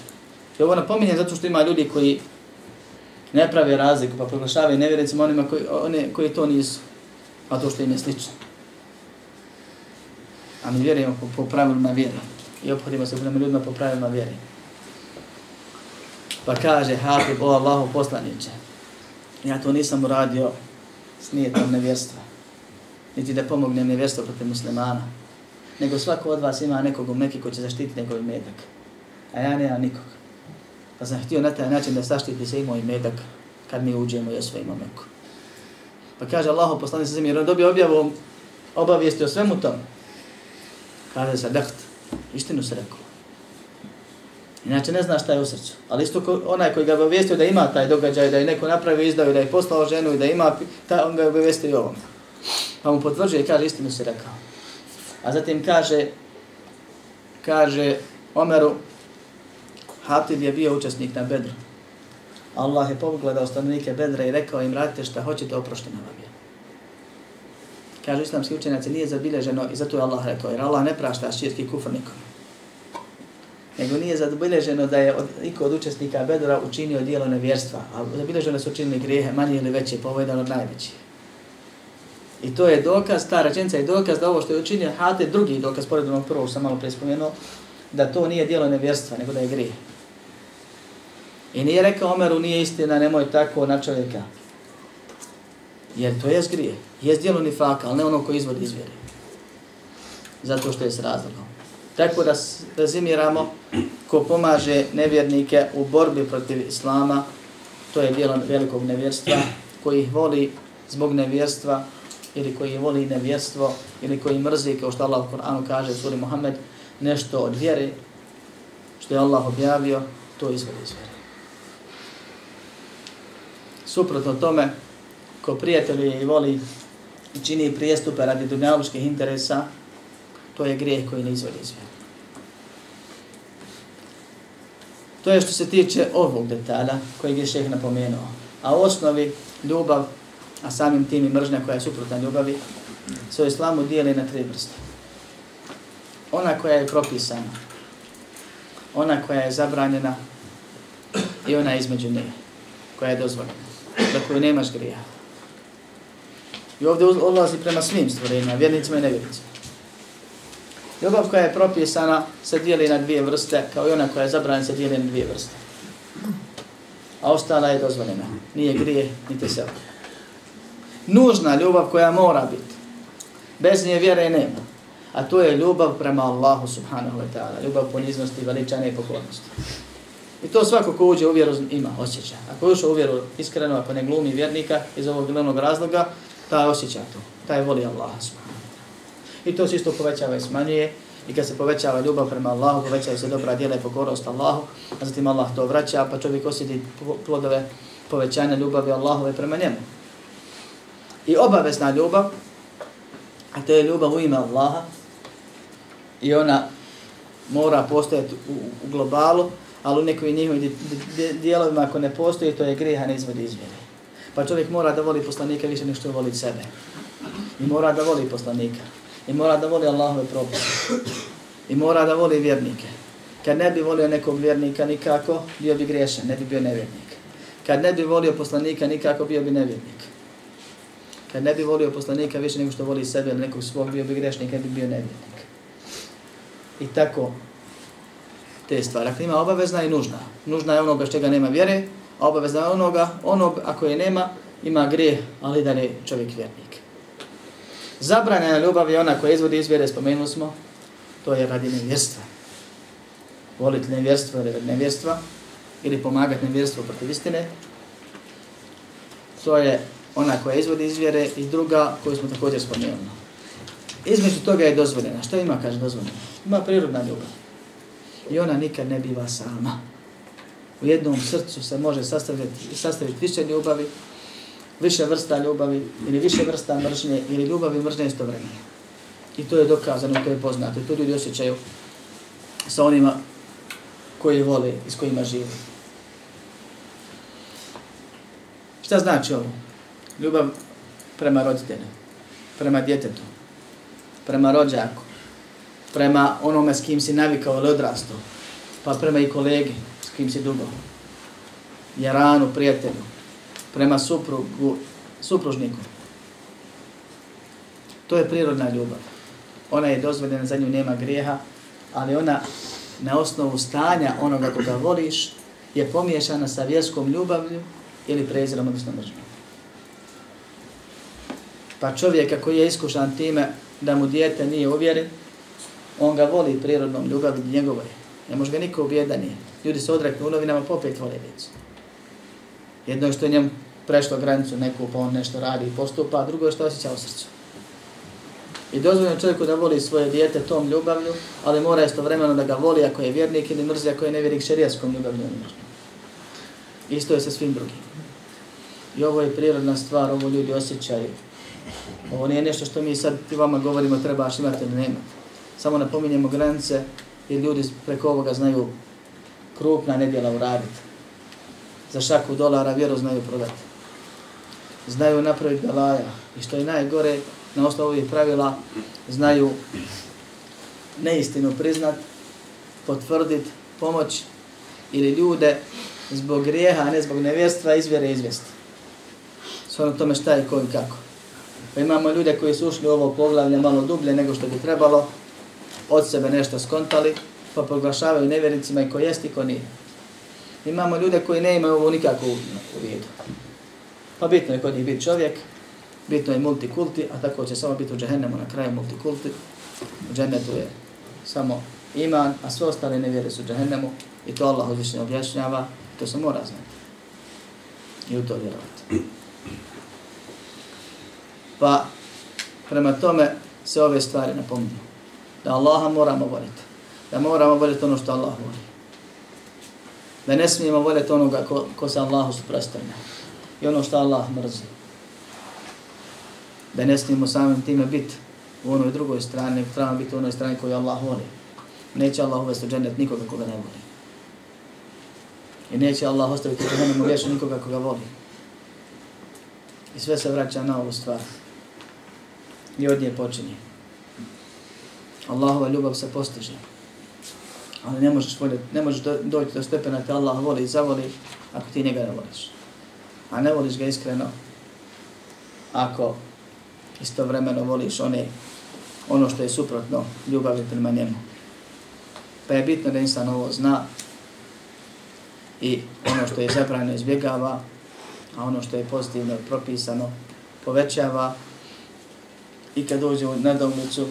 Speaker 1: I ovo napominjem zato što ima ljudi koji ne prave razliku, pa proglašavaju nevjericima onima koji, one, koji to nisu, a to što im je slično. A mi vjerujemo po, po pravilima vjere I obhodimo se prema ljudima po pravilima vjere. Pa kaže Hatib, o Allahu poslaniće, ja to nisam uradio s nijetom nevjerstva. Niti da pomognem nevjerstvo protiv muslimana. Nego svako od vas ima nekog u Meki ko će zaštiti njegov medak. A ja nemam nikog. Pa sam htio na taj način da zaštiti se i moj medak kad mi uđemo i osvojimo Meku. Pa kaže Allahu poslanice jer on dobio objavu obavijesti o svemu tomu. Kaže sadakt, istinu se rekao. Inače ne zna šta je u srcu. Ali isto ko, onaj koji ga obavijestio da ima taj događaj, da je neko napravio izdaju, da je poslao ženu i da ima, taj, on ga obavijestio i ovom. Pa mu potvrđuje i kaže, istinu se rekao. A zatim kaže, kaže Omeru, Hatib je bio učesnik na Bedru. Allah je pogledao stanovnike Bedra i rekao im, radite šta hoćete, oprošteno vam je. Kažu islamski učenjaci, nije zabilježeno i zato je Allah rekao, jer Allah ne prašta širki kufr nikom. Nego nije zabilježeno da je od, iko od učesnika Bedra učinio dijelo nevjerstva, a zabilježeno su učinili grijehe, manje ili veće, pa ovo je od najvećih. I to je dokaz, ta rečenica je dokaz da ovo što je učinio Hate, drugi dokaz, pored onog prvog sam malo prespomenuo, da to nije dijelo nevjerstva, nego da je grijeh. I nije rekao Omeru, nije istina, nemoj tako na čovjeka. Jer to je zgrije. Je dijelo nifaka, ali ne ono koji izvodi izvjeri. Zato što je s razlogom. Tako da razimiramo ko pomaže nevjernike u borbi protiv Islama, to je dijelo velikog nevjerstva, koji ih voli zbog nevjerstva, ili koji voli nevjerstvo, ili koji mrzi, kao što Allah u Koranu kaže u suri Muhammed, nešto od vjere, što je Allah objavio, to izvodi iz vjere. Suprotno tome, ko prijatelje i voli i čini prijestupe radi dunjavučkih interesa, to je grijeh koji ne izvodi iz vjere. To je što se tiče ovog detalja kojeg je šeh napomenuo. A u osnovi ljubav, a samim tim i mržnja koja je suprotna ljubavi, se u islamu dijeli na tri vrste. Ona koja je propisana, ona koja je zabranjena i ona između nje, koja je dozvoljena, za koju nemaš grija. I ovdje odlazi prema svim stvorenjima, vjernicima i nevjernicima. Ljubav koja je propisana se dijeli na dvije vrste, kao i ona koja je zabranjena se dijeli na dvije vrste. A ostala je dozvoljena. Nije grije, niti se Nužna ljubav koja mora biti. Bez nje vjere nema. A to je ljubav prema Allahu subhanahu wa ta'ala. Ljubav poniznosti, veličane i pokornosti. I to svako ko uđe u vjeru ima, osjeća. Ako ušao u vjeru iskreno, ako ne glumi vjernika iz ovog glavnog razloga, taj osjeća to. Taj voli Allaha subhanahu I to se isto povećava i smanjuje. I kad se povećava ljubav prema Allahu, povećava se dobra djela i pokorost Allahu, a zatim Allah to vraća, pa čovjek osjeti plodove povećanja ljubavi Allahove prema njemu. I obavezna ljubav, a to je ljubav u ime Allaha, i ona mora postojati u, u globalu, ali u nekoj njihovim dijelovima ako ne postoji, to je griha ne izvodi izvjeri. Pa čovjek mora da voli poslanika više nego što voli sebe. I mora da voli poslanika. I mora da voli Allahove propise. I mora da voli vjernike. Kad ne bi volio nekog vjernika nikako, bio bi griješan, ne bi bio nevjernik. Kad ne bi volio poslanika nikako, bio bi nevjernik. Kad ne bi volio poslanika više nego što voli sebe ili nekog svog, bio bi griješnik, ne bi bio nevjernik. I tako te stvari. Dakle, ima obavezna i nužna. Nužna je ono bez čega nema vjere, a obavezna je onoga, ono ako je nema, ima grije, ali da ne čovjek vjernik. Zabranjena ljubav je ona koja izvodi izvjere, spomenuli smo, to je radi nevjerstva. Voliti nevjerstvo ili nevjerstva, ili pomagati nevjerstvo protiv istine, to je ona koja izvodi izvjere i druga koju smo također spomenuli. Između toga je dozvoljena. Što ima, kaže dozvoljena? Ima prirodna ljubav. I ona nikad ne biva sama. U jednom srcu se može sastaviti, sastaviti više ljubavi, više vrsta ljubavi ili više vrsta mržnje ili ljubavi mržnje istovremeno. I to je dokazano, to je poznato. To ljudi osjećaju sa onima koji vole i s kojima žive. Šta znači ovo? Ljubav prema roditelju, prema djetetu, prema rođaku, prema onome s kim si navikao ili odrastao, pa prema i kolegi kim si dugo, jaranu, prijatelju, prema suprugu, supružniku. To je prirodna ljubav. Ona je dozvoljena, za nju nema grijeha, ali ona na osnovu stanja onoga koga voliš je pomiješana sa vjerskom ljubavlju ili prezirom, odnosno mržnjom. Pa čovjek ako je iskušan time da mu dijete nije uvjeren, on ga voli prirodnom ljubavlju njegove. Ne može ga niko ubjedanije. Ljudi se odreknu u novinama, pa popet vole djecu. Jedno je što je njemu prešlo granicu neku, pa on nešto radi i postupa, a drugo je što osjeća u srcu. I dozvoljeno čovjeku da voli svoje dijete tom ljubavlju, ali mora istovremeno da ga voli ako je vjernik ili mrzi ako je nevjernik šerijaskom ljubavlju. Isto je sa svim drugim. I ovo je prirodna stvar, ovo ljudi osjećaju. Ovo nije nešto što mi sad ti vama govorimo trebaš imati ili nemati. Samo napominjemo granice jer ljudi preko ovoga znaju krupna nedjela uraditi. Za šaku dolara vjeru znaju prodati znaju napraviti belaja. I što je najgore, na osnovu ovih pravila, znaju neistinu priznat, potvrdit, pomoć ili ljude zbog grijeha, a ne zbog nevjerstva, izvjere izvjesti. S tome šta je ko i kako. Pa imamo ljude koji su ušli u ovo poglavlje malo dublje nego što bi trebalo, od sebe nešto skontali, pa proglašavaju nevjericima i ko jest i ko nije. Imamo ljude koji ne imaju ovo nikako u vidu. Pa bitno je kod njih biti čovjek, bitno je multikulti, a tako će samo biti u džehennemu na kraju multikulti. U džennetu je samo iman, a sve ostale nevjere su džehennemu i to Allah uzvišnje objašnjava, to se mora znati. i u to vjerovati. Pa, prema tome se ove stvari napominju. Da Allaha moramo voliti. Da moramo voljeti ono što Allah voli. Da ne smijemo voljeti onoga ko, ko se Allahu suprastavlja. I ono što Allah mrzi. Da ne smijemo samim time biti u onoj drugoj strani, nego trebamo biti u onoj strani koju Allah voli. Neće Allah uvesti u džennet nikoga koga ne voli. I neće Allah ostaviti u džennemu vješu nikoga koga voli. I sve se vraća na ovu stvar. I od nje počinje. Allahova ljubav se postiže. Ali ne možeš, voljeti, ne možeš do, doći do stepena te Allah voli i zavoli ako ti njega ne voliš. A ne voliš ga iskreno ako istovremeno voliš one, ono što je suprotno ljubavi prema njemu. Pa je bitno da insan ovo zna i ono što je zabranjeno izbjegava, a ono što je pozitivno propisano povećava i kad dođe u nedovnicu,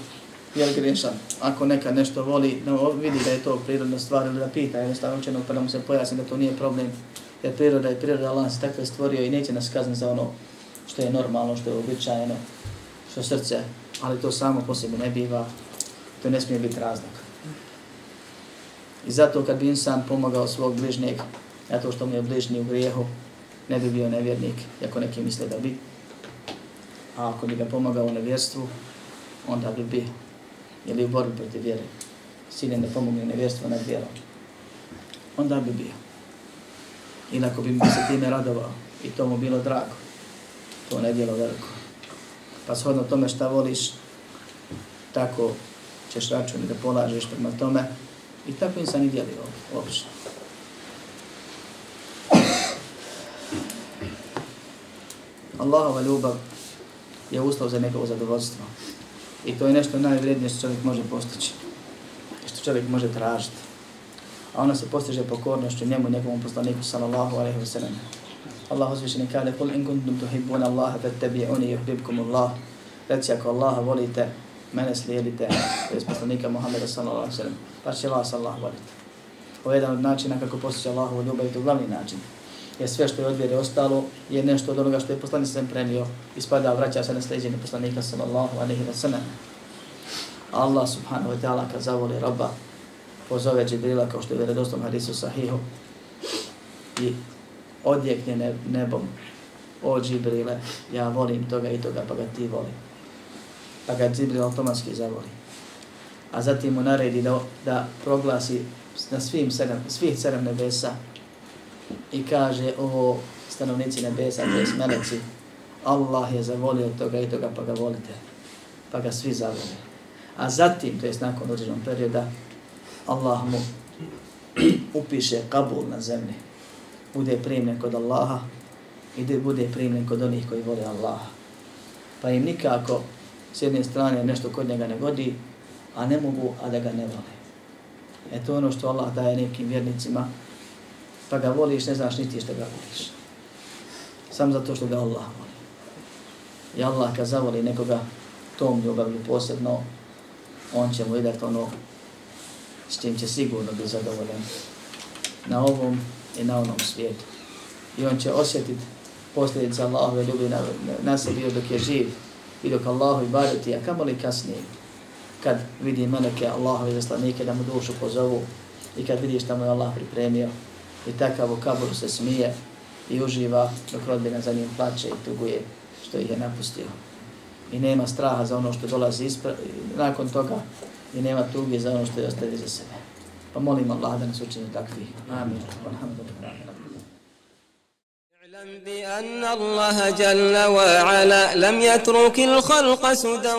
Speaker 1: je li grešan? Ako neka nešto voli, no, vidi da je to prirodna stvar ili da pita, jednostavno učenog pa da mu se pojasni da to nije problem, jer priroda je priroda, Allah se takve stvorio i neće nas kazniti za ono što je normalno, što je običajeno, što srce, ali to samo po sebi ne biva, to ne smije biti razlog. I zato kad bi insan pomogao svog bližnjeg, zato što mu je bližnji u grijehu, ne bi bio nevjernik, jako neki misle da bi. A ako bi ga pomogao u nevjerstvu, onda bi bio. Ili u borbi protiv vjere. Siljen da pomogne nevjerstvo nad vjerom. Onda bi bio. Inako bi mi se time radovao i to mu bilo drago, to ne djelo veliko. Pa shodno tome šta voliš, tako ćeš račun da polažeš prema tome i tako im sam i dijelio uopšte. Allahova ljubav je uslov za njegovo zadovoljstvo. I to je nešto najvrednije što čovjek može postići. I što čovjek može tražiti. A ona se postiže pokornošću njemu, njegovom poslaniku, sallallahu alaihi wa sallam. Allah uzvišeni kaže, kul in kuntum tuhibbun Allaha, fat tebi oni yuhibbukum Allah. Reci, ako Allaha volite, mene slijedite, to je poslanika Muhammeda, sallallahu alaihi wa sallam. Pa će vas Allah voliti. Ovo je jedan od načina kako postići Allahovu ljubav i to glavni način jer sve što je od vjere ostalo, je nešto od onoga što je poslanik sam premio, ispada, vraća se na sljeđenje poslanika sallallahu alaihi wa sallam. Allah subhanahu wa ta'ala kad zavoli roba, pozove Džibrila kao što je vjerodostom hadisu sahihu i odjekne nebom, o Džibrile, ja volim toga i toga, pa ga ti voli. Pa ga Džibril automatski zavoli. A zatim mu naredi da, da proglasi na svim sedam, svih sedam nebesa i kaže o stanovnici nebesa, to je meleci, Allah je zavolio toga i toga, pa ga volite. Pa ga svi zavole. A zatim, to je nakon određenog perioda, Allah mu upiše kabul na zemlji. Bude primljen kod Allaha i da bude primljen kod onih koji vole Allaha. Pa im nikako s jedne strane nešto kod njega ne godi, a ne mogu, a da ga ne vole. E to ono što Allah daje nekim vjernicima, pa ga voliš, ne znaš niti što ga voliš. Sam zato što ga Allah voli. I Allah kad zavoli nekoga tom ljubavlju posebno, on će mu vidjeti ono s čim će sigurno biti zadovoljen na ovom i na onom svijetu. I on će osjetiti posljedice Allahove ljubi na, na, sebi dok je živ i dok Allahu i bariti, a kamo li kasnije kad vidi meleke Allahove zaslanike da mu dušu pozovu i kad vidiš da mu je Allah pripremio i takav u kaboru se smije i uživa dok rodbina za njim plaće i tuguje što ih je napustio. I nema straha za ono što dolazi ispra nakon toga i nema tuge za ono što je ostavi za sebe. Pa molim Allah da nas učini takvi. Amin. Alhamdulillah.
Speaker 2: بأن الله جل وعلا لم يترك الخلق سدى